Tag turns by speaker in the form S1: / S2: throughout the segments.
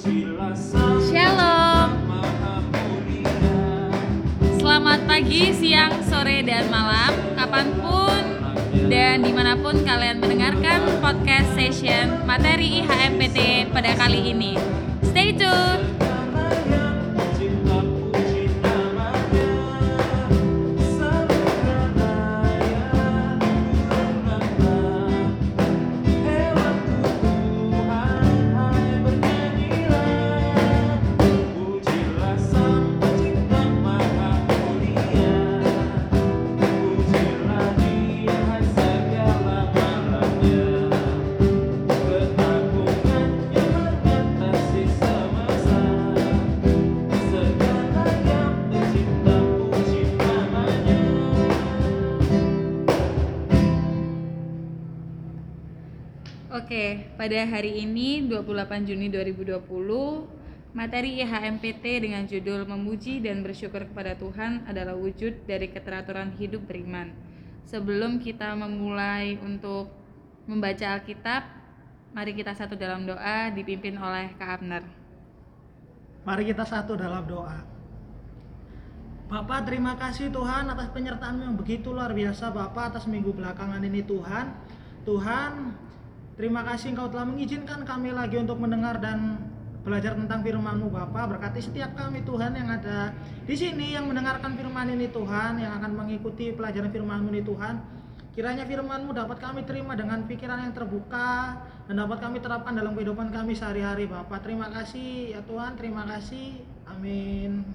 S1: Shalom. Selamat pagi, siang, sore, dan malam, kapan pun dan di mana pun kalian mendengarkan podcast session materi IHMPT pada kali ini. Stay tune. Oke, pada hari ini 28 Juni 2020 materi IHMPT dengan judul Memuji dan Bersyukur kepada Tuhan adalah wujud dari keteraturan hidup beriman. Sebelum kita memulai untuk membaca Alkitab, mari kita satu dalam doa dipimpin oleh Kak Abner.
S2: Mari kita satu dalam doa. Bapak terima kasih Tuhan atas penyertaan yang begitu luar biasa Bapak atas minggu belakangan ini Tuhan. Tuhan Terima kasih Engkau telah mengizinkan kami lagi untuk mendengar dan belajar tentang firman-Mu Bapa. Berkati setiap kami Tuhan yang ada di sini yang mendengarkan firman ini Tuhan, yang akan mengikuti pelajaran firman-Mu ini Tuhan. Kiranya firman-Mu dapat kami terima dengan pikiran yang terbuka dan dapat kami terapkan dalam kehidupan kami sehari-hari Bapak. Terima kasih ya Tuhan, terima kasih. Amin.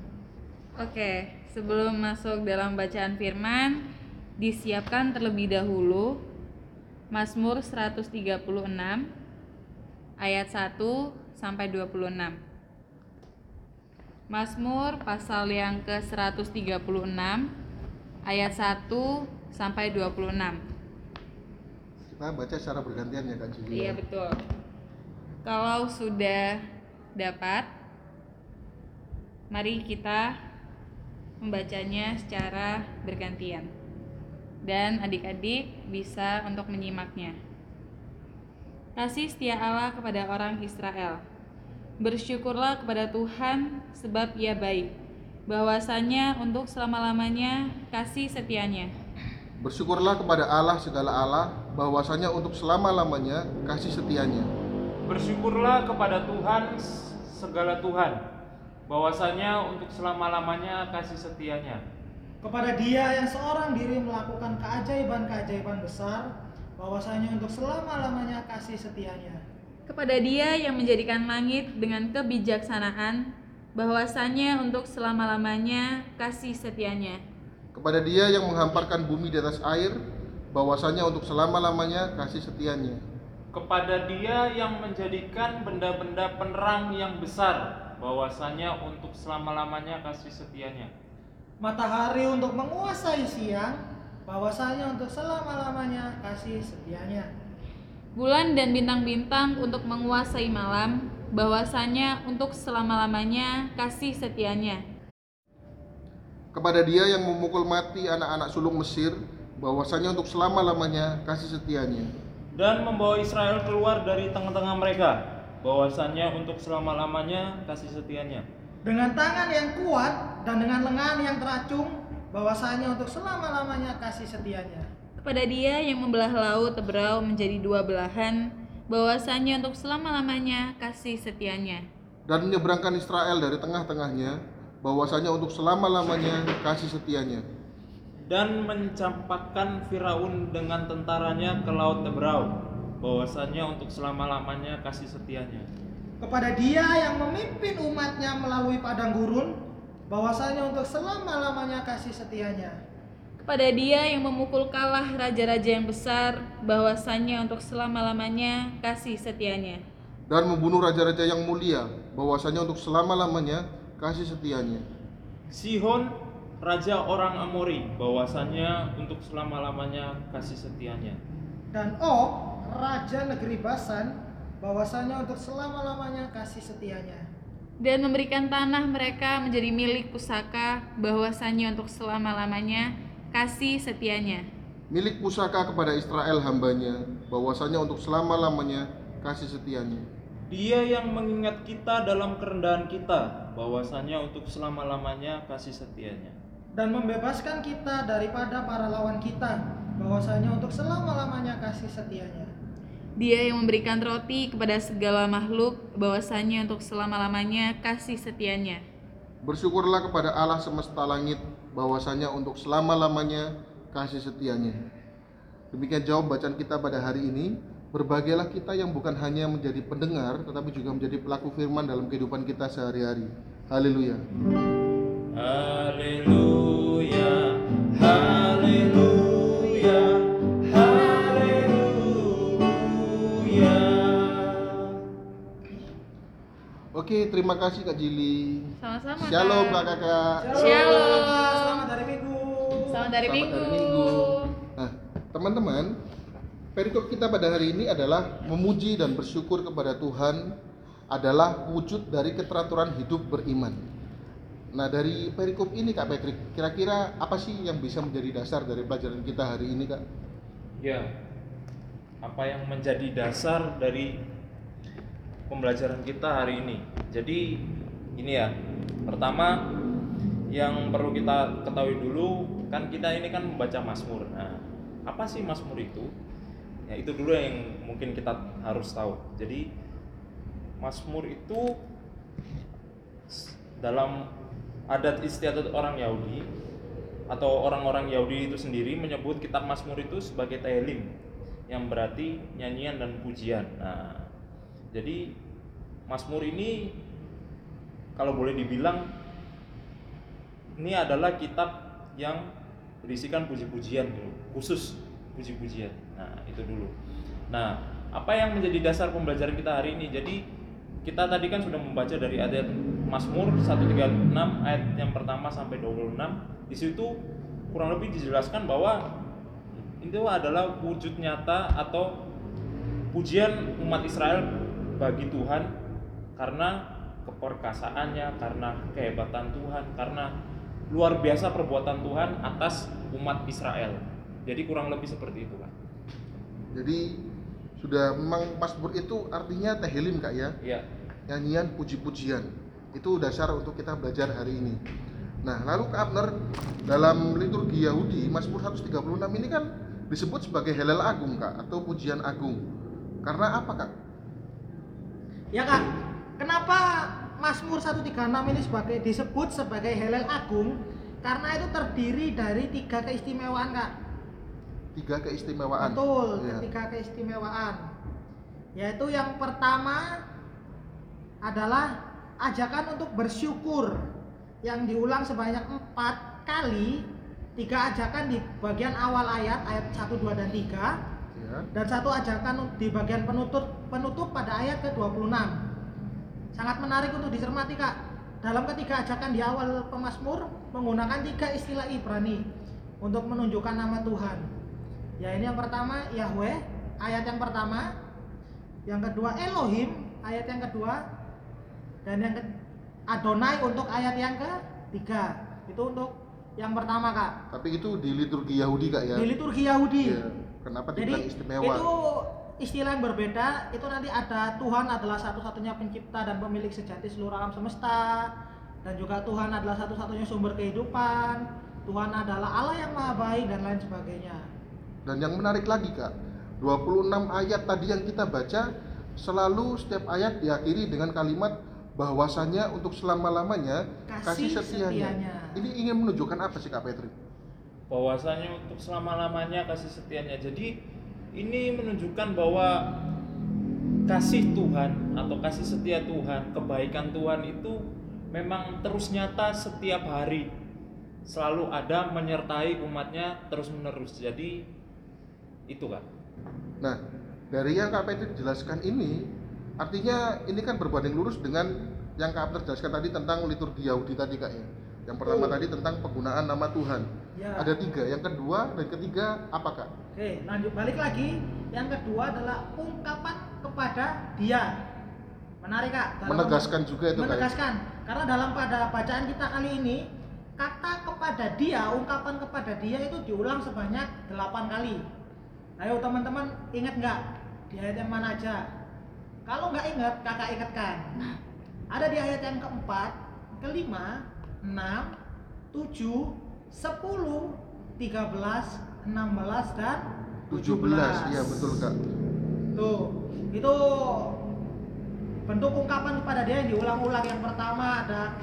S1: Oke, sebelum masuk dalam bacaan firman, disiapkan terlebih dahulu Mazmur 136 ayat 1 sampai 26. Mazmur pasal yang ke-136 ayat 1 sampai 26.
S3: Kita baca secara bergantian ya Kak Julia.
S1: Iya betul. Kalau sudah dapat mari kita membacanya secara bergantian dan adik-adik bisa untuk menyimaknya. Kasih setia Allah kepada orang Israel. Bersyukurlah kepada Tuhan sebab ia baik, bahwasanya untuk selama-lamanya kasih setianya.
S3: Bersyukurlah kepada Allah segala Allah, bahwasanya untuk selama-lamanya kasih setianya.
S4: Bersyukurlah kepada Tuhan segala Tuhan, bahwasanya untuk selama-lamanya kasih setianya
S2: kepada dia yang seorang diri melakukan keajaiban-keajaiban besar bahwasanya untuk selama-lamanya kasih setianya.
S1: Kepada dia yang menjadikan langit dengan kebijaksanaan bahwasanya untuk selama-lamanya kasih setianya.
S3: Kepada dia yang menghamparkan bumi di atas air bahwasanya untuk selama-lamanya kasih setianya.
S4: Kepada dia yang menjadikan benda-benda penerang yang besar bahwasanya untuk selama-lamanya kasih setianya
S2: matahari untuk menguasai siang, bahwasanya untuk selama-lamanya kasih setianya.
S1: Bulan dan bintang-bintang untuk menguasai malam, bahwasanya untuk selama-lamanya kasih setianya.
S3: Kepada dia yang memukul mati anak-anak sulung Mesir, bahwasanya untuk selama-lamanya kasih setianya.
S4: Dan membawa Israel keluar dari tengah-tengah mereka, bahwasanya untuk selama-lamanya kasih setianya
S2: dengan tangan yang kuat dan dengan lengan yang teracung bahwasanya untuk selama-lamanya kasih setianya.
S1: Kepada dia yang membelah laut Tebrau menjadi dua belahan bahwasanya untuk selama-lamanya kasih setianya.
S3: Dan menyeberangkan Israel dari tengah-tengahnya bahwasanya untuk selama-lamanya kasih setianya.
S4: Dan mencampakkan Firaun dengan tentaranya ke laut Tebrau bahwasanya untuk selama-lamanya kasih setianya
S2: kepada dia yang memimpin umatnya melalui padang gurun bahwasanya untuk selama-lamanya kasih setianya.
S1: Kepada dia yang memukul kalah raja-raja yang besar bahwasanya untuk selama-lamanya kasih setianya.
S3: Dan membunuh raja-raja yang mulia bahwasanya untuk selama-lamanya kasih setianya.
S4: Sihon raja orang Amori bahwasanya untuk selama-lamanya kasih setianya.
S2: Dan Og raja negeri Basan bahwasanya untuk selama-lamanya kasih setianya.
S1: Dan memberikan tanah mereka menjadi milik pusaka bahwasanya untuk selama-lamanya kasih setianya.
S3: Milik pusaka kepada Israel hambanya bahwasanya untuk selama-lamanya kasih setianya.
S4: Dia yang mengingat kita dalam kerendahan kita, bahwasanya untuk selama-lamanya kasih setianya.
S2: dan membebaskan kita daripada para lawan kita bahwasanya untuk selama-lamanya kasih setianya
S1: Dia yang memberikan roti kepada segala makhluk, bahwasanya untuk selama-lamanya kasih setianya.
S3: Bersyukurlah kepada Allah semesta langit bahwasanya untuk selama-lamanya kasih setianya. Demikian jawab bacaan kita pada hari ini. Berbahagialah kita yang bukan hanya menjadi pendengar tetapi juga menjadi pelaku firman dalam kehidupan kita sehari-hari. Haleluya.
S4: Haleluya, haleluya,
S3: Oke, terima kasih Kak Jili.
S1: Sama-sama.
S3: Shalom
S1: Kak.
S3: Kak Kakak.
S1: Shalom.
S2: selamat hari minggu
S1: Selamat dari
S3: Selamat
S1: Minggu.
S3: hari Minggu. Nah, teman-teman, perikop kita pada hari ini adalah memuji dan bersyukur kepada Tuhan adalah wujud dari keteraturan hidup beriman. Nah, dari perikop ini Kak Patrick, kira-kira apa sih yang bisa menjadi dasar dari pelajaran kita hari ini, Kak?
S4: Ya, apa yang menjadi dasar dari pembelajaran kita hari ini? Jadi ini ya, pertama yang perlu kita ketahui dulu kan kita ini kan membaca Mazmur. Nah, apa sih Mazmur itu? Ya itu dulu yang mungkin kita harus tahu. Jadi Mazmur itu dalam adat istiadat orang Yahudi atau orang-orang Yahudi itu sendiri menyebut kitab Mazmur itu sebagai Tehillim yang berarti nyanyian dan pujian. Nah, jadi Mazmur ini kalau boleh dibilang ini adalah kitab yang berisikan puji-pujian dulu, khusus puji-pujian. Nah, itu dulu. Nah, apa yang menjadi dasar pembelajaran kita hari ini? Jadi kita tadi kan sudah membaca dari ayat Mazmur 136 ayat yang pertama sampai 26. Di situ kurang lebih dijelaskan bahwa itu adalah wujud nyata atau pujian umat Israel bagi Tuhan karena keperkasaannya, karena kehebatan Tuhan, karena luar biasa perbuatan Tuhan atas umat Israel. Jadi kurang lebih seperti itu, Pak.
S3: Jadi sudah memang Mazmur itu artinya tehillim Kak ya,
S4: Iya.
S3: nyanyian puji-pujian. Itu dasar untuk kita belajar hari ini. Nah, lalu Kak Abner dalam liturgi Yahudi Mazmur 136 ini kan disebut sebagai Helel Agung Kak atau pujian agung. Karena apa Kak?
S2: Ya kak kenapa Mazmur 136 ini sebagai disebut sebagai Helel Agung karena itu terdiri dari tiga keistimewaan kak
S3: Tiga keistimewaan.
S2: Betul,
S3: Ya.
S2: ketiga keistimewaan. Yaitu yang pertama adalah ajakan untuk bersyukur yang diulang sebanyak empat kali tiga ajakan di bagian awal ayat ayat 1, 2, dan 3
S3: Ya.
S2: Dan satu ajakan di bagian penutup penutup pada ayat ke-26. Sangat menarik untuk dicermati kak. Dalam ketiga ajakan di awal pemazmur menggunakan tiga istilah Ibrani untuk menunjukkan nama Tuhan. Ya ini yang pertama Yahweh. Ayat yang pertama. Yang kedua Elohim. Ayat yang kedua. Dan yang ke Adonai untuk ayat yang ketiga. Itu untuk yang pertama kak.
S3: Tapi itu di liturgi Yahudi Kak ya.
S2: di liturgi Yahudi.
S3: Ya. Kenapa
S2: jadi
S3: dibilang istimewa?
S2: itu istilah yang berbeda. Itu nanti ada Tuhan adalah satu-satunya pencipta dan pemilik sejati seluruh alam semesta. Dan juga Tuhan adalah satu-satunya sumber kehidupan. Tuhan adalah Allah yang maha baik dan lain sebagainya.
S3: Dan yang menarik lagi kak, 26 ayat tadi yang kita baca selalu setiap ayat diakhiri dengan kalimat bahwasannya untuk selama-lamanya kasih,
S2: Kasih
S3: setianya.
S2: setianya.
S3: Ini ingin menunjukkan apa sih Kak Petri?
S4: Bahwasanya untuk selama-lamanya kasih setianya. Jadi ini menunjukkan bahwa kasih Tuhan atau kasih setia Tuhan, kebaikan Tuhan itu memang terus nyata setiap hari. Selalu ada menyertai umatnya terus-menerus. Jadi itu kan.
S3: Nah, dari yang Petri jelaskan ini, artinya ini kan berbanding lurus dengan yang Petri jelaskan tadi tentang liturgi Yahudi tadi Kak ya. Yang pertama
S2: Oh.
S3: tadi tentang penggunaan nama Tuhan.
S2: Ya.
S3: Ada tiga. Yang kedua dan ketiga apa Kak?
S2: Oke, lanjut balik lagi. Yang kedua adalah ungkapan kepada Dia. Menarik kak. Dalam-
S3: Menegaskan juga itu Kak. ya?
S2: menegaskan karena dalam pada bacaan kita kali ini kata kepada dia ungkapan kepada dia itu diulang sebanyak 8 kali ayo teman-teman ingat nggak di ayat yang mana aja Kalau nggak ingat, kakak ingatkan. Ada di ayat yang keempat, kelima, enam, tujuh, sepuluh, tiga belas, enam belas dan
S3: 17 iya betul kak
S2: Tuh, itu bentuk ungkapan kepada dia yang diulang-ulang. Yang pertama ada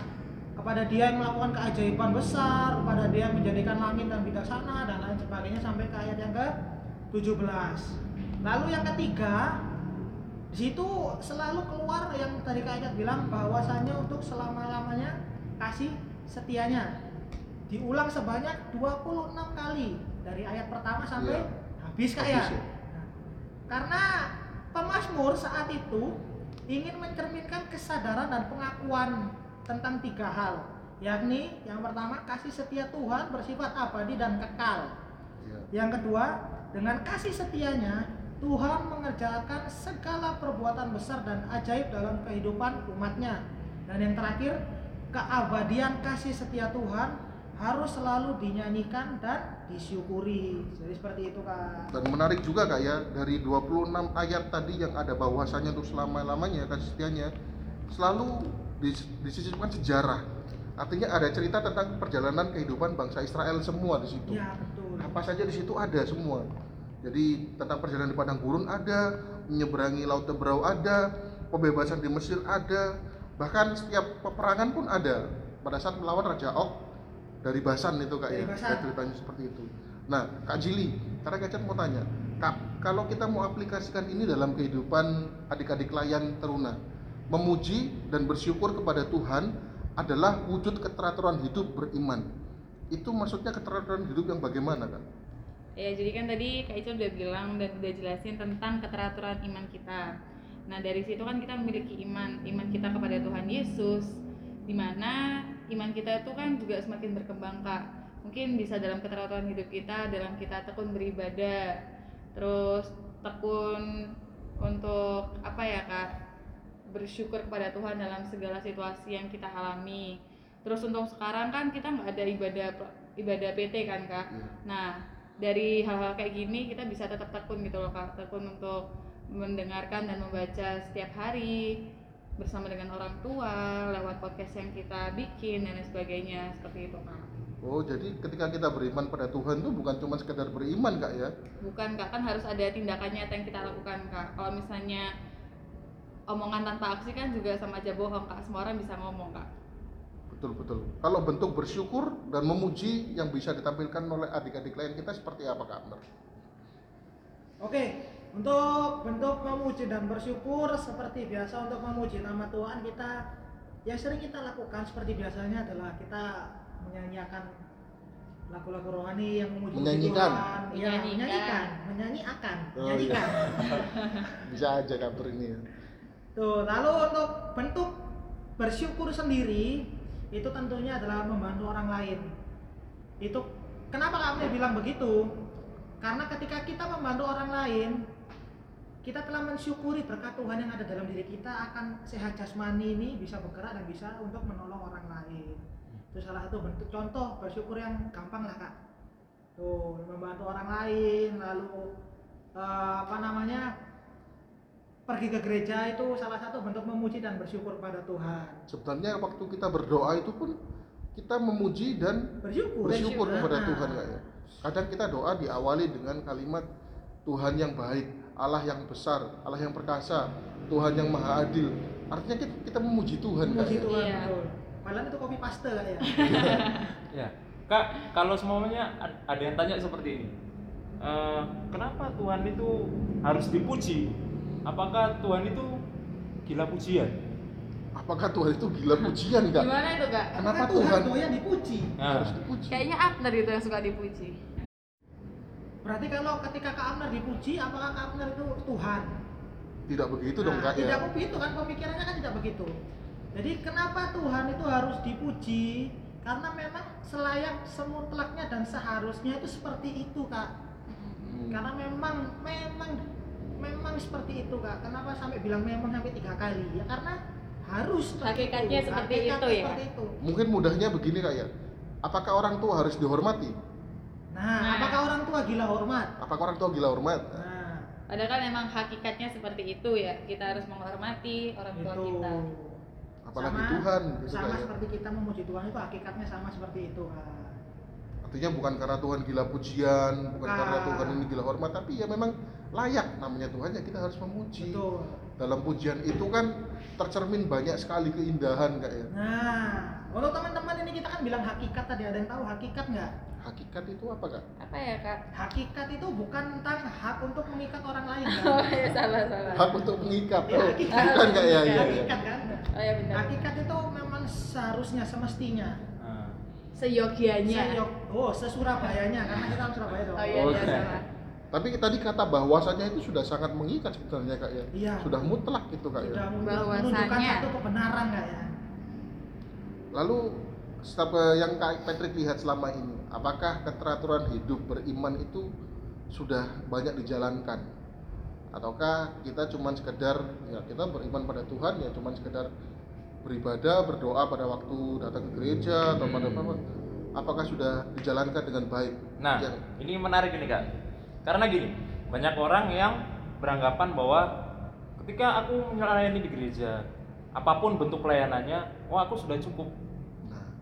S2: kepada dia yang melakukan keajaiban besar, kepada dia yang menjadikan langit dan bijaksana dan lain sebagainya sampai ke ayat yang ke 17. Lalu yang ketiga, di situ selalu keluar yang tadi Kak Ayat bilang bahwasanya untuk selama-lamanya kasih setianya. Diulang sebanyak 26 kali dari ayat pertama sampai
S3: Iya.
S2: habis ya.
S3: Habis ya.
S2: Nah, karena pemazmur saat itu ingin mencerminkan kesadaran dan pengakuan tentang tiga hal, yakni yang pertama kasih setia Tuhan bersifat abadi dan kekal.
S3: Iya.
S2: Yang kedua, dengan kasih setianya Tuhan mengerjakan segala perbuatan besar dan ajaib dalam kehidupan umatnya. Dan yang terakhir, keabadian kasih setia Tuhan harus selalu dinyanyikan dan disyukuri. Jadi seperti itu kak.
S3: dan menarik juga kak ya dari 26 ayat tadi yang ada bahwasanya untuk selama-lamanya kasih setianya selalu dis- disisipkan sejarah artinya ada cerita tentang perjalanan kehidupan bangsa Israel semua di situ
S2: Ya betul.
S3: apa saja di situ ada semua jadi tentang perjalanan di padang gurun ada menyeberangi laut Tebrau ada pembebasan di Mesir ada bahkan setiap peperangan pun ada. Pada saat melawan Raja Og dari Basan itu kak ya ceritanya seperti itu. Nah kak Jili karena Kak mau tanya kak kalau kita mau aplikasikan ini dalam kehidupan adik-adik layan teruna memuji dan bersyukur kepada Tuhan adalah wujud keteraturan hidup beriman. Itu maksudnya keteraturan hidup yang bagaimana kan
S1: Ya, jadi kan tadi Kak Ica udah bilang dan udah jelasin tentang keteraturan iman kita. Nah, dari situ kan kita memiliki iman, iman kita kepada Tuhan Yesus, di mana iman kita itu kan juga semakin berkembang, Kak. Mungkin bisa dalam keteraturan hidup kita, dalam kita tekun beribadah, terus tekun untuk apa ya, Kak? Bersyukur kepada Tuhan dalam segala situasi yang kita alami. Terus untuk sekarang kan kita nggak ada ibadah ibadah PT kan, Kak.
S3: Iya.
S1: Nah, dari hal-hal kayak gini kita bisa tetap tekun gitu loh kak tekun untuk mendengarkan dan membaca setiap hari bersama dengan orang tua lewat podcast yang kita bikin dan lain sebagainya seperti itu kak.
S3: Oh, jadi ketika kita beriman pada Tuhan itu bukan cuma sekedar beriman, Kak ya?
S1: bukan kak. Kan harus ada tindakan nyata yang kita lakukan kak. Kalau misalnya omongan tanpa aksi kan juga sama aja bohong kak. Semua orang bisa ngomong kak.
S3: Betul, betul. Kalau bentuk bersyukur dan memuji yang bisa ditampilkan oleh adik-adik lain kita seperti apa, Kak?
S2: Oke, untuk bentuk memuji dan bersyukur seperti biasa untuk memuji nama Tuhan kita yang sering kita lakukan seperti biasanya adalah kita menyanyiakan lagu-lagu rohani yang memuji
S3: Menyanyikan.
S2: Tuhan, ya,
S1: Menyanyikan.
S2: menyanyikan, menyanyiakan,
S3: Oh,
S2: menyanyikan.
S3: Bisa aja Kak Amr ini ya.
S2: Tuh, lalu untuk bentuk bersyukur sendiri itu tentunya adalah membantu orang lain. Itu kenapa kami bilang begitu? Karena ketika kita membantu orang lain, kita telah mensyukuri berkat Tuhan yang ada dalam diri kita akan sehat jasmani ini bisa bergerak dan bisa untuk menolong orang lain. Itu salah satu bentuk contoh bersyukur yang gampang lah kak. Tuh membantu orang lain, lalu eh, apa namanya pergi ke gereja itu salah satu bentuk memuji dan bersyukur pada Tuhan.
S3: Sebenarnya waktu kita berdoa itu pun kita memuji dan
S2: Bersyukur.
S3: bersyukur kepada
S2: Nah,
S3: Tuhan, Kak ya. Kadang kita doa diawali dengan kalimat Tuhan yang baik, Allah yang besar, Allah yang perkasa, Tuhan yang maha adil. Artinya kita, kita memuji Tuhan,
S2: Memuji
S3: ya.
S2: Tuhan.
S1: Iya.
S2: betul. Malah itu kopi paste kak ya.
S4: Ya, Kak, kalau semuanya ad- ada yang tanya seperti ini. Eh, kenapa Tuhan itu harus dipuji? Apakah Tuhan itu gila pujian?
S3: Apakah Tuhan itu gila pujian, Kak?
S1: gimana itu kak
S3: Kenapa Tuhan
S2: Tuhan doyan dipuji?
S4: Nah,
S3: harus dipuji?
S1: kayaknya Abner itu yang suka dipuji
S2: Berarti kalau ketika Kak Amner dipuji, apakah Kak Amner itu Tuhan?
S3: Tidak begitu dong,
S2: Nah,
S3: Kak
S2: Tidak
S3: ya.
S2: begitu kan pemikirannya kan tidak begitu. Jadi kenapa Tuhan itu harus dipuji? Karena memang selayak semutlaknya dan seharusnya itu seperti itu kak.
S3: Hmm.
S2: Karena memang memang memang seperti itu kak. Kenapa sampai bilang memang sampai tiga kali? Ya karena harus seperti
S1: Hakikatnya
S2: itu.
S1: seperti itu ya?
S2: Seperti itu.
S3: Mungkin mudahnya begini, Kak ya. Apakah orang tua harus dihormati?
S2: Nah,
S1: Nah.
S2: apakah orang tua gila hormat?
S3: Apakah orang tua gila hormat?
S2: Nah,
S1: Padahal kan emang hakikatnya seperti itu ya. Kita harus menghormati orang tua
S2: itu
S1: kita.
S3: Apalagi
S2: Sama-
S3: Tuhan gitu
S2: sama
S3: Kak, ya.
S2: seperti kita memuji Tuhan itu hakikatnya sama seperti itu Kak.
S3: Artinya bukan karena Tuhan gila pujian, bukan
S2: Ah.
S3: karena Tuhan ini gila hormat, tapi ya memang layak namanya Tuhan ya kita harus memuji.
S2: betul
S3: Dalam pujian itu kan tercermin banyak sekali keindahan kak ya.
S2: nah untuk teman-teman ini kita kan bilang hakikat tadi ada yang tahu hakikat nggak
S3: Hakikat itu apa kak?
S1: Apa ya kak?
S2: hakikat itu bukan tentang hak untuk mengikat orang lain
S1: Oh
S2: kan
S1: ya salah salah.
S3: Hak untuk mengikat.
S2: Ya,
S3: Oh,
S2: hakikat.
S3: bukan kak ya? Iya, iya.
S2: hakikat kan
S1: Oh ya benar.
S2: hakikat itu memang seharusnya semestinya
S4: Nah,
S1: Seyogianya.
S2: Seyok- oh sesurabayanya karena kita orang Surabaya dong
S1: Oh iya
S4: Oh,
S1: iya
S4: iya.
S1: salah.
S3: Tapi tadi kata bahwasanya itu sudah sangat mengikat sebenarnya kak ya.
S2: Iya.
S3: Sudah mutlak gitu kak
S2: sudah
S3: ya.
S2: menunjukkan
S1: Bahwasanya-
S2: satu kebenaran nggak ya
S3: Lalu yang kak Patrick lihat selama ini, apakah keteraturan hidup beriman itu sudah banyak dijalankan? Ataukah kita cuma sekedar ya kita beriman pada Tuhan ya cuma sekedar beribadah berdoa pada waktu datang ke gereja atau pada apa apakah sudah dijalankan dengan baik?
S4: Nah,
S3: Yang-
S4: ini menarik ini kak. Karena gini, banyak orang yang beranggapan bahwa ketika aku melayani di gereja, apa pun bentuk pelayanannya, wah aku sudah cukup.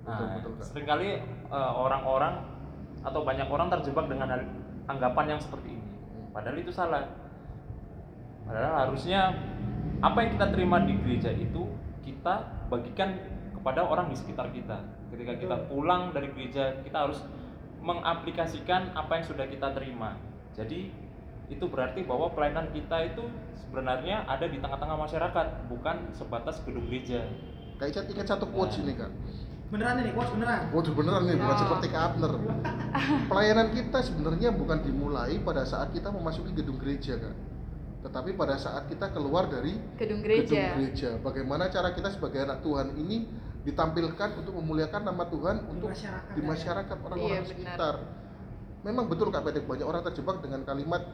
S3: Nah, betul
S4: Nah,
S3: betul kak.
S4: sering kali eh, orang-orang atau banyak orang terjebak dengan anggapan yang seperti ini. Padahal itu salah. Padahal harusnya apa yang kita terima di gereja itu kita bagikan kepada orang di sekitar kita. Ketika kita pulang dari gereja, kita harus mengaplikasikan apa yang sudah kita terima. Jadi itu berarti bahwa pelayanan kita itu sebenarnya ada di tengah-tengah masyarakat, bukan sebatas gedung gereja.
S3: Kak Icat ingat satu quotes ini kak.
S2: Beneran ini quotes beneran
S3: Waduh beneran nih, bukan
S1: Oh.
S3: seperti Kak Abner. Pelayanan kita sebenarnya bukan dimulai pada saat kita memasuki gedung gereja kak, tetapi pada saat kita keluar dari
S1: Gedung
S3: gedung
S1: gereja.
S3: gereja. Bagaimana cara kita sebagai anak Tuhan ini ditampilkan untuk memuliakan nama Tuhan untuk
S2: masyarakat,
S3: di
S2: ya.
S3: masyarakat orang-orang
S1: Iya, benar.
S3: sekitar. Memang betul Kak Pedek banyak orang terjebak dengan kalimat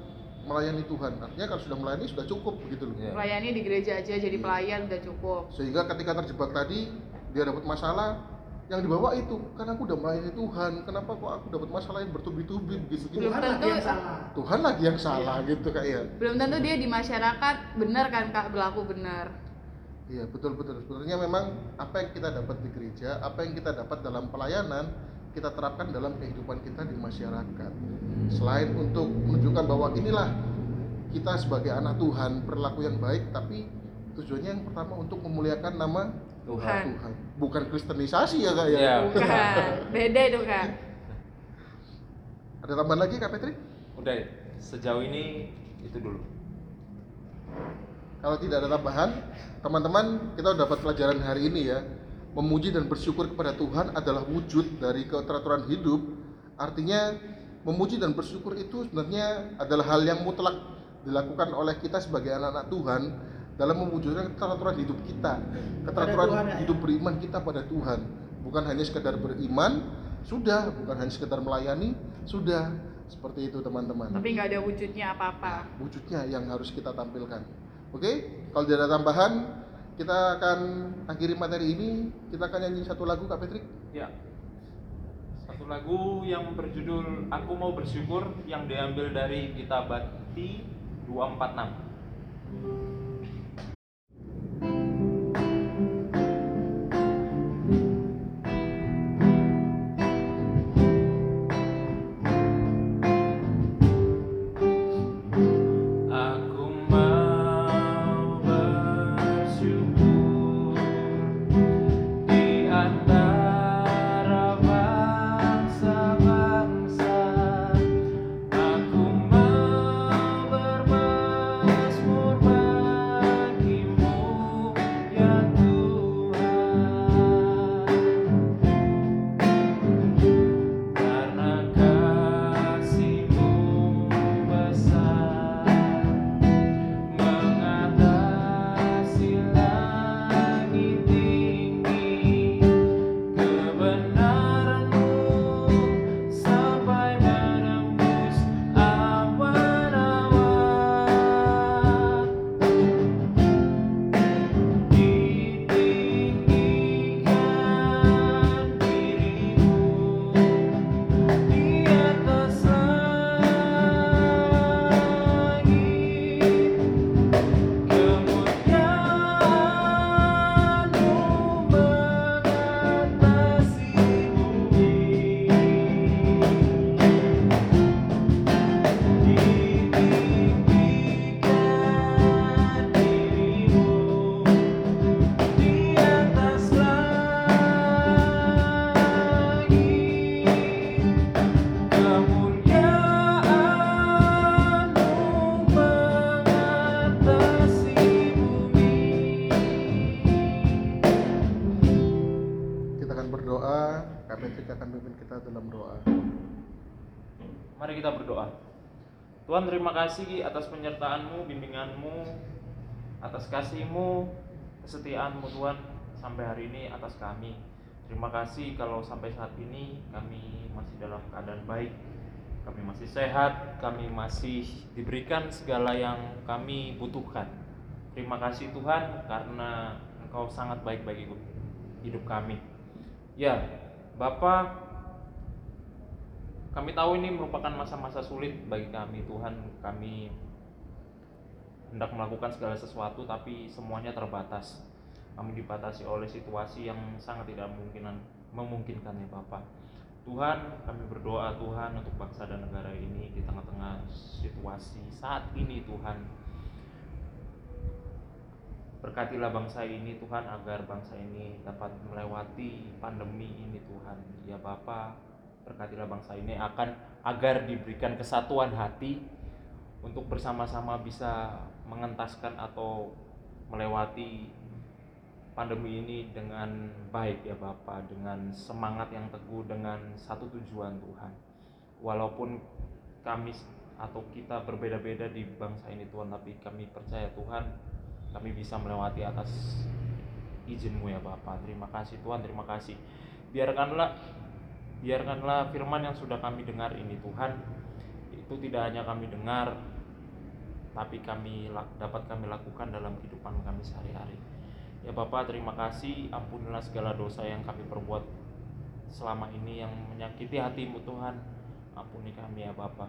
S3: melayani Tuhan. Artinya kalau sudah melayani sudah cukup begitu loh.
S4: Iya.
S1: Melayani di gereja aja jadi pelayan udah cukup.
S3: Sehingga ketika terjebak tadi dia dapat masalah yang dibawa itu karena aku udah melayani Tuhan kenapa kok aku dapat masalah yang bertubi-tubi begitu? gitu
S2: Tuhan
S1: Belum
S2: lagi
S1: tentu-
S2: yang salah.
S3: Tuhan lagi yang salah gitu kak ya.
S1: Belum tentu dia di masyarakat benar kan kak berlaku benar.
S3: iya betul betul. Sebenarnya memang apa yang kita dapat di gereja apa yang kita dapat dalam pelayanan kita terapkan dalam kehidupan kita di masyarakat. Selain untuk menunjukkan bahwa inilah kita sebagai anak Tuhan perilaku yang baik tapi tujuannya yang pertama untuk memuliakan nama
S1: Tuhan.
S3: Tuhan bukan kristenisasi ya kak ya
S4: Iya.
S1: Bukan. Beda itu kak.
S3: ada tambahan lagi kak Petri
S4: Udah sejauh ini itu dulu.
S3: Kalau tidak ada tambahan, teman-teman kita dapat pelajaran hari ini ya. Memuji dan bersyukur kepada Tuhan adalah wujud dari keteraturan hidup. Artinya memuji dan bersyukur itu sebenarnya adalah hal yang mutlak dilakukan oleh kita sebagai anak-anak Tuhan dalam mewujudkan keteraturan hidup kita, keteraturan
S2: Tuhan, ya.
S3: hidup beriman kita pada Tuhan. Bukan hanya sekedar beriman, sudah, bukan hanya sekedar melayani, sudah. Seperti itu teman-teman
S1: Tapi nggak ada wujudnya apa-apa.
S3: wujudnya yang harus kita tampilkan. Oke, kalau tidak ada tambahan, kita akan akhiri materi ini. Kita akan nyanyi satu lagu, Kak Petrik.
S4: Ya. Satu lagu yang berjudul Aku Mau Bersyukur yang diambil dari kitab Bati 246. Tuhan terima kasih atas penyertaan-Mu, bimbingan-Mu, atas kasih-Mu, kesetiaan-Mu Tuhan sampai hari ini atas kami. Terima kasih kalau sampai saat ini kami masih dalam keadaan baik, kami masih sehat, kami masih diberikan segala yang kami butuhkan. Terima kasih Tuhan karena Engkau sangat baik bagi hidup kami. Ya, Bapak, kami tahu ini merupakan masa-masa sulit bagi kami, Tuhan. Kami hendak melakukan segala sesuatu, tapi semuanya terbatas. Kami dibatasi oleh situasi yang sangat tidak memungkinkan, memungkinkan ya Bapak. Tuhan, kami berdoa Tuhan untuk bangsa dan negara ini di tengah-tengah situasi saat ini Tuhan. Berkatilah bangsa ini Tuhan agar bangsa ini dapat melewati pandemi ini Tuhan. Ya Bapak, berkatilah bangsa ini akan agar diberikan kesatuan hati untuk bersama-sama bisa mengentaskan atau melewati pandemi ini dengan baik ya Bapak dengan semangat yang teguh dengan satu tujuan Tuhan. Walaupun kami atau kita berbeda-beda di bangsa ini Tuhan tapi kami percaya Tuhan kami bisa melewati atas izinmu ya Bapak terima kasih Tuhan terima kasih. Biarkanlah biarkanlah firman yang sudah kami dengar ini Tuhan. Itu tidak hanya kami dengar tapi kami dapat kami lakukan dalam kehidupan kami sehari-hari. Ya Bapak terima kasih. Ampunilah segala dosa yang kami perbuat selama ini yang menyakiti hatimu Tuhan. Ampuni kami ya Bapak.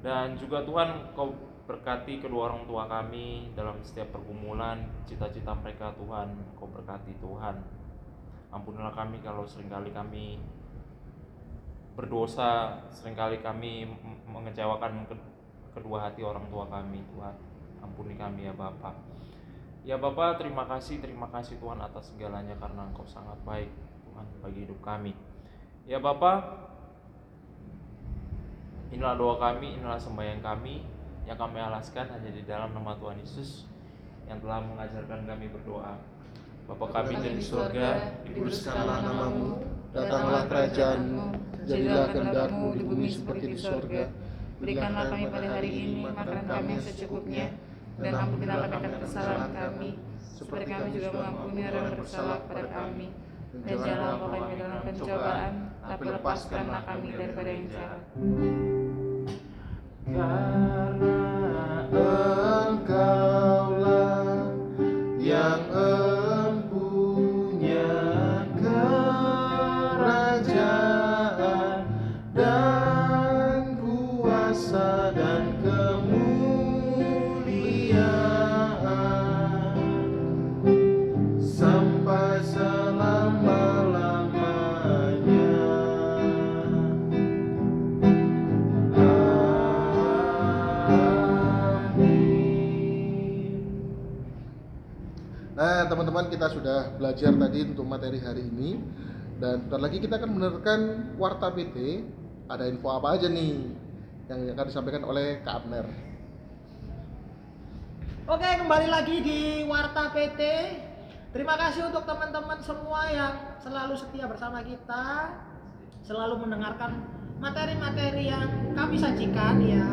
S4: Dan juga Tuhan kau berkati kedua orang tua kami dalam setiap pergumulan cita-cita mereka Tuhan. Kau berkati Tuhan. Ampunilah kami kalau sering kali kami berdosa. Seringkali kami mengecewakan kedua hati orang tua kami. Tuhan ampuni kami ya Bapak ya Bapak terima kasih terima kasih Tuhan atas segalanya karena Engkau sangat baik Tuhan bagi hidup kami. Ya Bapak inilah doa kami inilah sembahyang kami yang kami alaskan hanya di dalam nama Tuhan Yesus yang telah mengajarkan kami berdoa. Bapa kami di surga,
S3: dikuduskanlah namamu, datanglah kerajaanmu, jadilah kehendakmu di bumi seperti di surga.
S1: Berikanlah kami pada hari ini makanan kami yang secukupnya, dan ampunilah kami kesalahan kami, seperti kami juga mengampuni orang yang bersalah kepada kami. Dan janganlah kami dalam pencobaan, tapi lepaskanlah kami daripada yang jahat.
S3: Karena Nah, teman-teman kita sudah belajar tadi untuk materi hari ini dan bentar lagi kita akan menerkan Warta PT. Ada info apa aja nih yang akan disampaikan oleh Kak Abner?
S2: Oke, kembali lagi di Warta PT. Terima kasih untuk teman-teman semua yang selalu setia bersama kita, selalu mendengarkan materi-materi yang kami sajikan ya,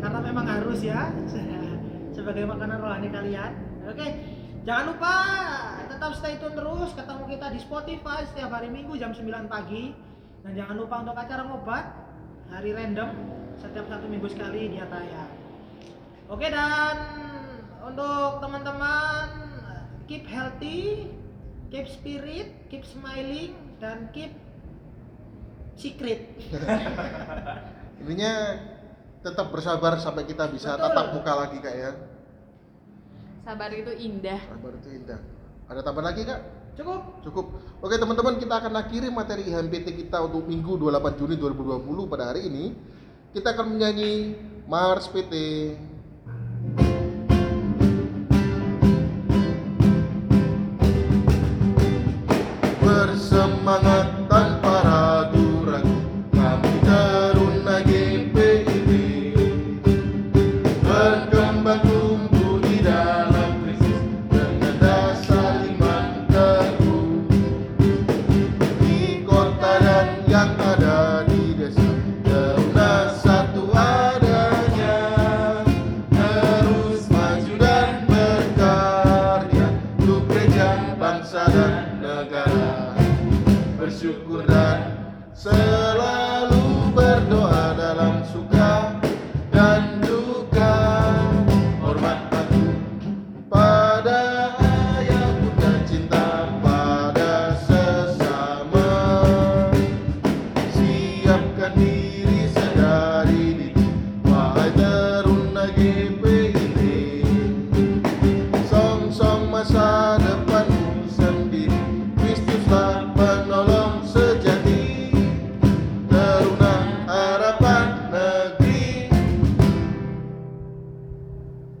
S2: karena memang harus ya sebagai makanan rohani kalian. Oke, jangan lupa tetap stay tune terus, ketemu kita di Spotify setiap hari Minggu jam 9 pagi. Dan jangan lupa untuk acara ngobat hari random setiap satu minggu sekali dia tayang. Oke dan untuk teman-teman keep healthy, keep spirit, keep smiling dan keep secret.
S3: Intinya tetap bersabar sampai kita bisa
S2: Betul.
S3: tatap muka lagi kak ya.
S1: Sabar itu indah.
S3: Sabar itu indah. Ada tambahan lagi kak?
S2: Cukup.
S3: Cukup. Oke teman-teman kita akan akhiri materi IHMPT kita untuk Minggu 28 Juni 2020 pada hari ini. Kita akan menyanyi Mars PT.